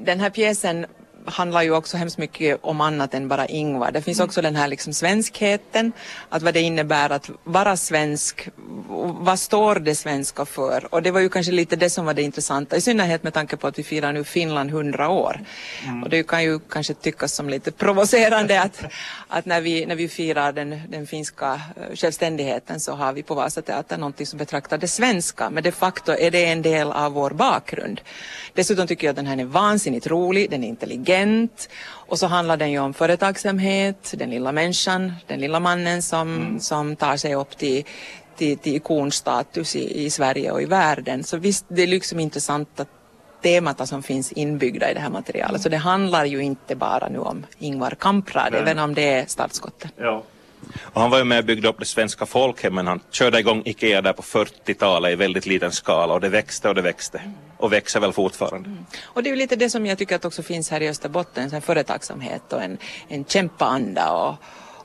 den här pjäsen handlar ju också hemskt mycket om annat än bara Ingvar. Det finns också den här liksom svenskheten, att vad det innebär att vara svensk, vad står det svenska för? Och det var ju kanske lite det som var det intressanta, i synnerhet med tanke på att vi firar nu Finland 100 år. Mm. Och det kan ju kanske tyckas som lite provocerande att, att när, vi, när vi firar den, den finska eh, självständigheten så har vi på Vasateatern någonting som betraktar det svenska, men de facto är det en del av vår bakgrund. Dessutom tycker jag att den här är vansinnigt rolig, den är intelligent och så handlar den ju om företagsamhet, den lilla människan, den lilla mannen som, mm. som tar sig upp till, till, till ikonstatus i, i Sverige och i världen. Så visst, det är liksom intressant att temata som finns inbyggda i det här materialet. Mm. Så det handlar ju inte bara nu om Ingvar Kamprad, även om det är startskottet. Ja. Och han var ju med och byggde upp det svenska folkhemmet. Han körde igång IKEA där på 40-talet i väldigt liten skala och det växte och det växte. Och växer väl fortfarande. Mm. Och det är ju lite det som jag tycker att också finns här i Österbotten, en företagsamhet och en, en kämpaanda och,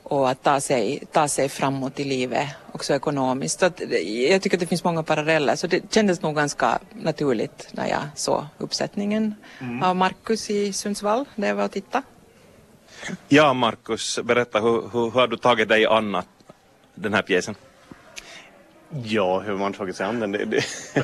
och att ta sig, ta sig framåt i livet också ekonomiskt. Så att, jag tycker att det finns många paralleller så det kändes nog ganska naturligt när jag såg uppsättningen mm. av Markus i Sundsvall där jag var och tittade. Ja, Markus, berätta hur, hur, hur har du tagit dig an den här pjäsen? Ja, hur man tagit sig an den? Det, det.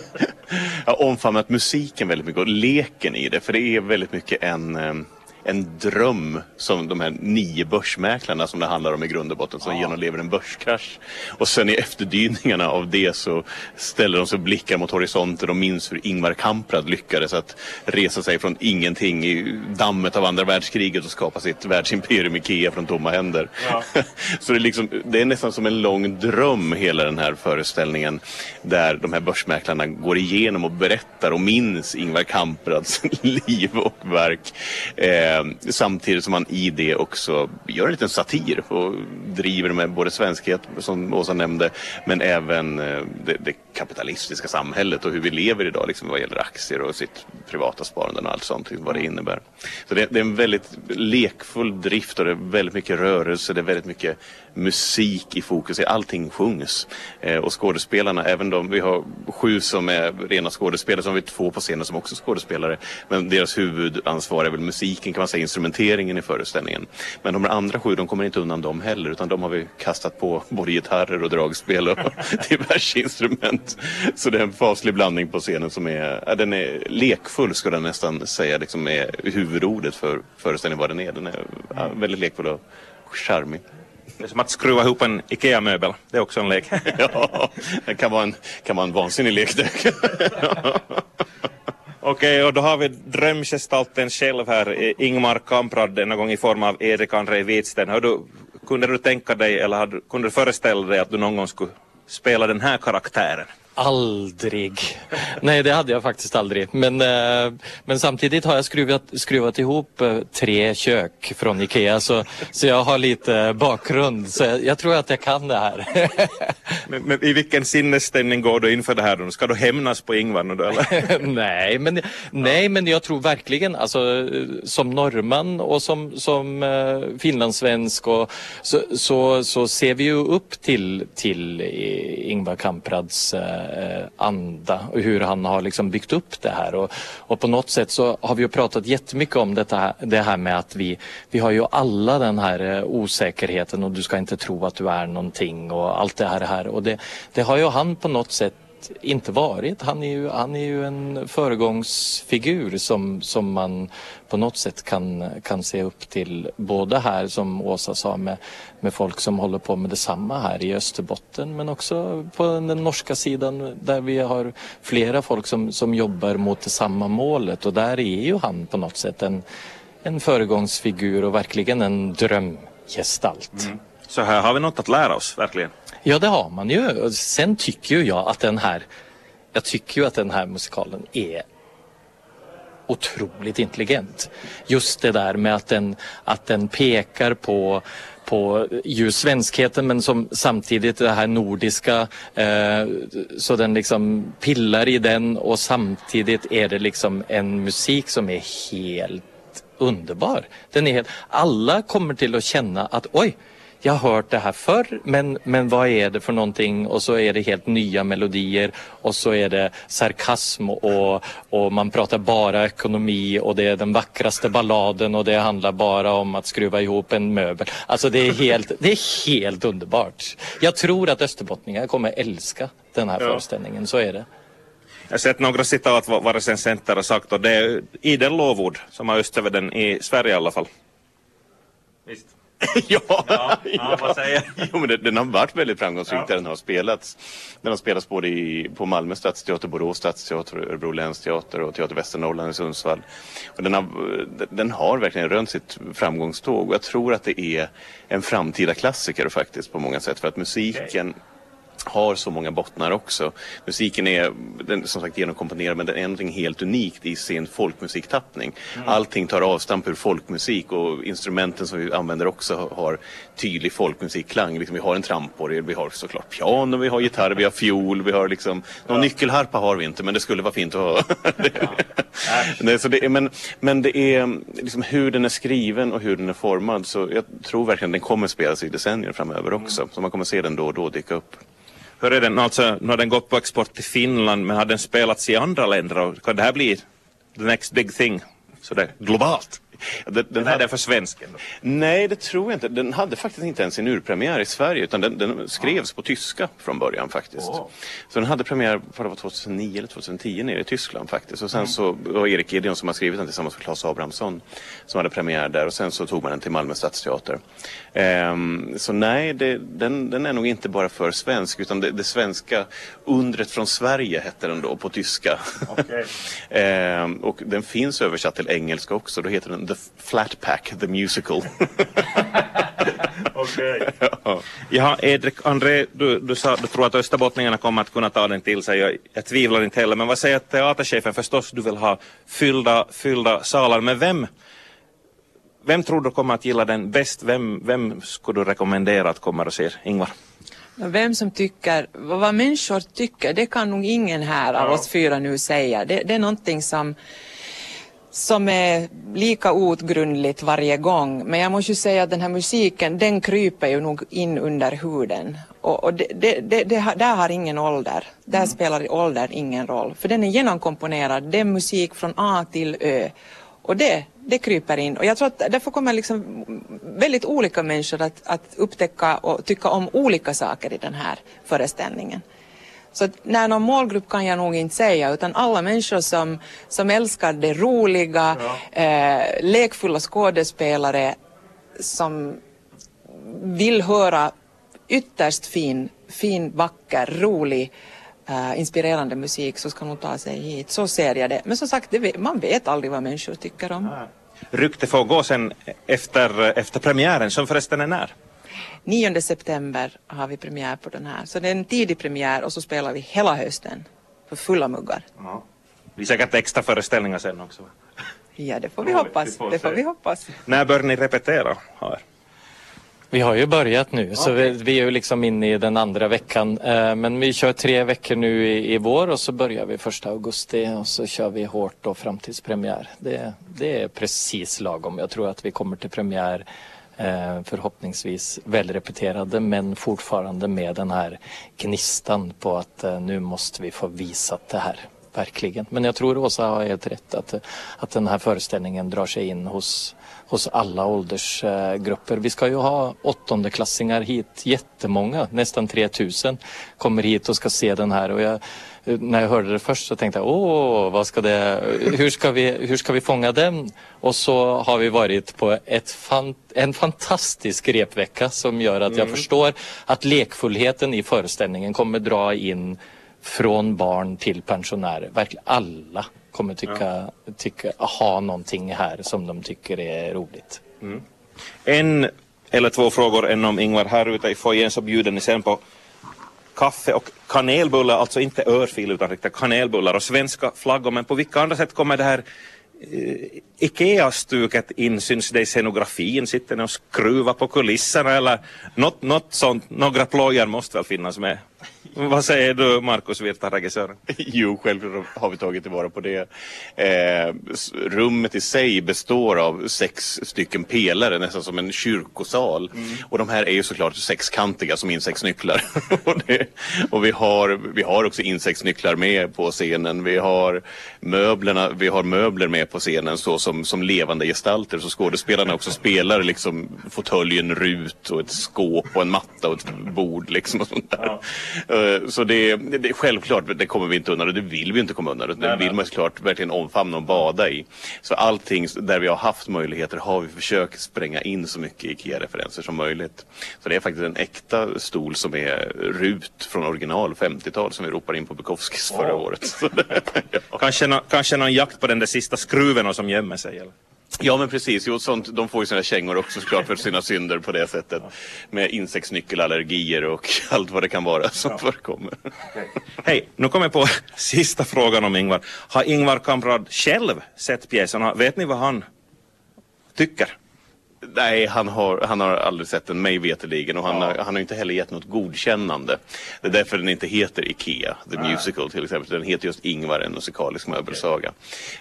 jag har omfamnat musiken väldigt mycket och leken i det, för det är väldigt mycket en ehm, en dröm som de här nio börsmäklarna som det handlar om i grund och botten som ja. genomlever en börskrasch. Och sen i efterdyningarna av det så ställer de sig blickar mot horisonten och minns hur Ingvar Kamprad lyckades att resa sig från ingenting i dammet av andra världskriget och skapa sitt världsimperium Ikea från tomma händer. Ja. så det är, liksom, det är nästan som en lång dröm hela den här föreställningen där de här börsmäklarna går igenom och berättar och minns Ingvar Kamprads liv och verk. Eh, samtidigt som man i det också gör en liten satir och driver med både svenskhet som Åsa nämnde men även eh, det, det, kapitalistiska samhället och hur vi lever idag liksom, vad gäller aktier och sitt privata sparande och allt sånt, vad det innebär. Så det, det är en väldigt lekfull drift och det är väldigt mycket rörelse, det är väldigt mycket musik i fokus, allting sjungs. Eh, och skådespelarna, även de, vi har sju som är rena skådespelare, har vi två på scenen som också är skådespelare. Men deras huvudansvar är väl musiken kan man säga, instrumenteringen i föreställningen. Men de andra sju, de kommer inte undan dem heller, utan de har vi kastat på både gitarrer och dragspel och diverse instrument. Så det är en faslig blandning på scenen som är, ja, den är lekfull skulle jag nästan säga, liksom är huvudordet för föreställningen vad den är. Den är ja, väldigt lekfull och charmig. Det är som att skruva ihop en IKEA-möbel. Det är också en lek. ja, det kan vara en, kan vara en vansinnig lek. Okej, och då har vi drömgestalten själv här, Ingmar Kamprad, denna gång i form av Erik André Widsten. Du, kunde du tänka dig, eller hade, kunde du föreställa dig att du någon gång skulle spela den här karaktären? Aldrig. Nej, det hade jag faktiskt aldrig. Men, eh, men samtidigt har jag skruvat, skruvat ihop eh, tre kök från Ikea så, så jag har lite bakgrund. Så jag, jag tror att jag kan det här. men, men, i vilken sinnesstämning går du inför det här? Då? Ska du hämnas på Ingvar nu då eller? nej, men, nej, men jag tror verkligen alltså som norrman och som, som uh, finlandssvensk och, så, så, så ser vi ju upp till, till Ingvar Kamprads eh, Eh, anda och hur han har liksom byggt upp det här. Och, och på något sätt så har vi ju pratat jättemycket om detta, det här med att vi, vi har ju alla den här eh, osäkerheten och du ska inte tro att du är någonting och allt det här. här. Och det, det har ju han på något sätt inte varit. Han är ju, han är ju en föregångsfigur som, som man på något sätt kan, kan se upp till. Både här som Åsa sa med, med folk som håller på med detsamma här i Österbotten men också på den norska sidan där vi har flera folk som, som jobbar mot det samma målet och där är ju han på något sätt en, en föregångsfigur och verkligen en drömgestalt. Mm. Så här har vi något att lära oss, verkligen. Ja, det har man ju. Sen tycker ju jag att den här, jag tycker ju att den här musikalen är otroligt intelligent. Just det där med att den, att den pekar på på ju svenskheten men som samtidigt det här nordiska eh, så den liksom pillar i den och samtidigt är det liksom en musik som är helt underbar. Den är helt, alla kommer till att känna att oj, jag har hört det här förr men, men vad är det för någonting och så är det helt nya melodier och så är det sarkasm och, och man pratar bara ekonomi och det är den vackraste balladen och det handlar bara om att skruva ihop en möbel. Alltså det är helt, det är helt underbart. Jag tror att österbottningar kommer älska den här ja. föreställningen, så är det. Jag har sett några citat vad, vad recensenter har sagt och det är idel lovord som har just över den i Sverige i alla fall. Visst. Ja, ja, ja, vad säger jo, men den har varit väldigt framgångsrik ja. där den har spelats. Den har spelats både i, på Malmö stadsteater, Borås stadsteater, Örebro länsteater och Teater Västernorrland i Sundsvall. Och den, har, den har verkligen rönt sitt framgångståg och jag tror att det är en framtida klassiker faktiskt på många sätt för att musiken okay har så många bottnar också. Musiken är den, som sagt genomkomponerad men den är någonting helt unikt i sin folkmusiktappning. Mm. Allting tar avstamp ur folkmusik och instrumenten som vi använder också har tydlig folkmusikklang. Liksom vi har en tramporgel, vi har såklart piano, vi har gitarr, vi har fiol, vi har liksom... Någon ja. nyckelharpa har vi inte men det skulle vara fint att ha. Nej, så det är, men, men det är liksom hur den är skriven och hur den är formad så jag tror verkligen den kommer spelas i decennier framöver också. Mm. Så man kommer se den då och då dyka upp. Hur är den, alltså, nu har den gått på export till Finland men har den spelats i andra länder? Och kan det här bli the next big thing? Sådär globalt? Den, den hade för svensken? Nej, det tror jag inte. Den hade faktiskt inte ens en urpremiär i Sverige utan den, den skrevs på tyska från början faktiskt. Oh. Så den hade premiär för det var 2009 eller 2010 nere i Tyskland faktiskt. Och sen mm. så var Erik Gideon som har skrivit den tillsammans med Claes Abrahamsson som hade premiär där och sen så tog man den till Malmö stadsteater. Um, så nej, det, den, den, är nog inte bara för svensk utan det, det, svenska undret från Sverige hette den då på tyska. Okay. ehm, och den finns översatt till engelska också. Då heter den The Flat Pack, The Musical. Okej. ja. ja, Edrik André, du, du, sa, du tror att österbottningarna kommer att kunna ta den till sig. Jag, jag tvivlar inte heller. Men vad säger teaterchefen? Förstås, du vill ha fyllda, fyllda salar. Men vem, vem tror du kommer att gilla den bäst? Vem, vem skulle du rekommendera att komma och se, Ingvar? Vem som tycker, vad människor tycker, det kan nog ingen här av oss fyra nu säga. Det, det är någonting som som är lika outgrundligt varje gång. Men jag måste ju säga att den här musiken, den kryper ju nog in under huden. Och, och det, det, det, där har ingen ålder. Där mm. spelar ålder ingen roll. För den är genomkomponerad, det är musik från A till Ö. Och det, det kryper in. Och jag tror att därför kommer liksom väldigt olika människor att, att upptäcka och tycka om olika saker i den här föreställningen. Så att när någon målgrupp kan jag nog inte säga utan alla människor som, som älskar det roliga, ja. eh, lekfulla skådespelare som vill höra ytterst fin, fin vacker, rolig Uh, inspirerande musik så ska nog ta sig hit. Så ser jag det. Men som sagt, det, man vet aldrig vad människor tycker om. Ja. Rykte får gå sen efter, efter premiären som förresten är när? 9 september har vi premiär på den här. Så det är en tidig premiär och så spelar vi hela hösten för fulla muggar. Ja. Det blir säkert extra föreställningar sen också. Ja, det får vi hoppas. Det får vi hoppas. När bör ni repetera här? Vi har ju börjat nu, okay. så vi, vi, är ju liksom inne i den andra veckan. Eh, men vi kör tre veckor nu i, i vår och så börjar vi första augusti och så kör vi hårt då fram tills premiär. Det, det är precis lagom. Jag tror att vi kommer till premiär Eh, förhoppningsvis välrepeterade men fortfarande med den här gnistan på att eh, nu måste vi få visa det här. Verkligen. Men jag tror Åsa har helt rätt att, att den här föreställningen drar sig in hos, hos alla åldersgrupper. Vi ska ju ha åttondeklassingar hit, jättemånga, nästan 3000 kommer hit och ska se den här. Och jag, när jag hörde det först så tänkte jag, åh, vad ska det, hur, ska vi, hur ska vi fånga den? Och så har vi varit på ett fan, en fantastisk repvecka som gör att jag mm. förstår att lekfullheten i föreställningen kommer dra in från barn till pensionärer. Verkligen alla kommer tycka, tycka, ha någonting här som de tycker är roligt. Mm. En eller två frågor än om Ingvar här ute i foajén så bjuder ni sen på kaffe och kanelbullar, alltså inte örfil utan riktiga kanelbullar och svenska flaggor. Men på vilka andra sätt kommer det här eh, Ikea-stuket in? Syns det i scenografin? Sitter ni och skruvar på kulisserna eller något, något sånt? Några plojor måste väl finnas med? Vad säger du Markus Virta, regissören? Jo, självklart har vi tagit tillvara på det. Eh, rummet i sig består av sex stycken pelare, nästan som en kyrkosal. Och de här är ju såklart sexkantiga som insektsnycklar. och det, och vi, har, vi har också insektsnycklar med på scenen. Vi har, möblerna, vi har möbler med på scenen så som, som levande gestalter. Så skådespelarna också spelar liksom fåtöljen Rut och ett skåp och en matta och ett bord. Liksom och sånt där. Eh, Så det, det, självklart, det kommer vi inte undan och det vill vi inte komma undan. Det vill man såklart verkligen omfamna och bada i. Så allting där vi har haft möjligheter har vi försökt spränga in så mycket IKEA-referenser som möjligt. Så det är faktiskt en äkta stol som är Rut från original 50-tal som vi ropar in på Bukowskis förra året. Så kanske någon jakt på den där sista skruven som gömmer sig? Eller? Ja men precis, jo, sånt, de får ju sina kängor också såklart för sina synder på det sättet. Med insektsnyckelallergier och allt vad det kan vara som förekommer. Hej, nu kommer jag på sista frågan om Ingvar. Har Ingvar Kamprad själv sett pjäsen? Har- Vet ni vad han tycker? Nej, han har, han har aldrig sett den mig veterligen och han, har, han har inte heller gett något godkännande. Det är därför den inte heter IKEA, The Musical till exempel. Den heter just Ingvar, en musikalisk möbelsaga.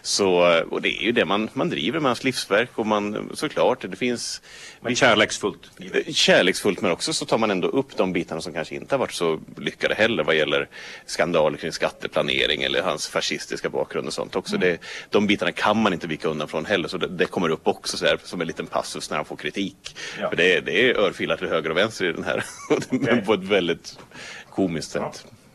Så, och det är ju det man, man driver med hans livsverk och man, såklart, det finns Men kärleksfullt. kärleksfullt men också så tar man ändå upp de bitarna som kanske inte har varit så lyckade heller vad gäller skandaler kring skatteplanering eller hans fascistiska bakgrund och sånt också. Det, de bitarna kan man inte vika undan från heller så det, det kommer upp också så här, som en liten passus när han får kritik. För det, det är örfilar till höger och vänster i den här. men på ett väldigt komiskt sätt.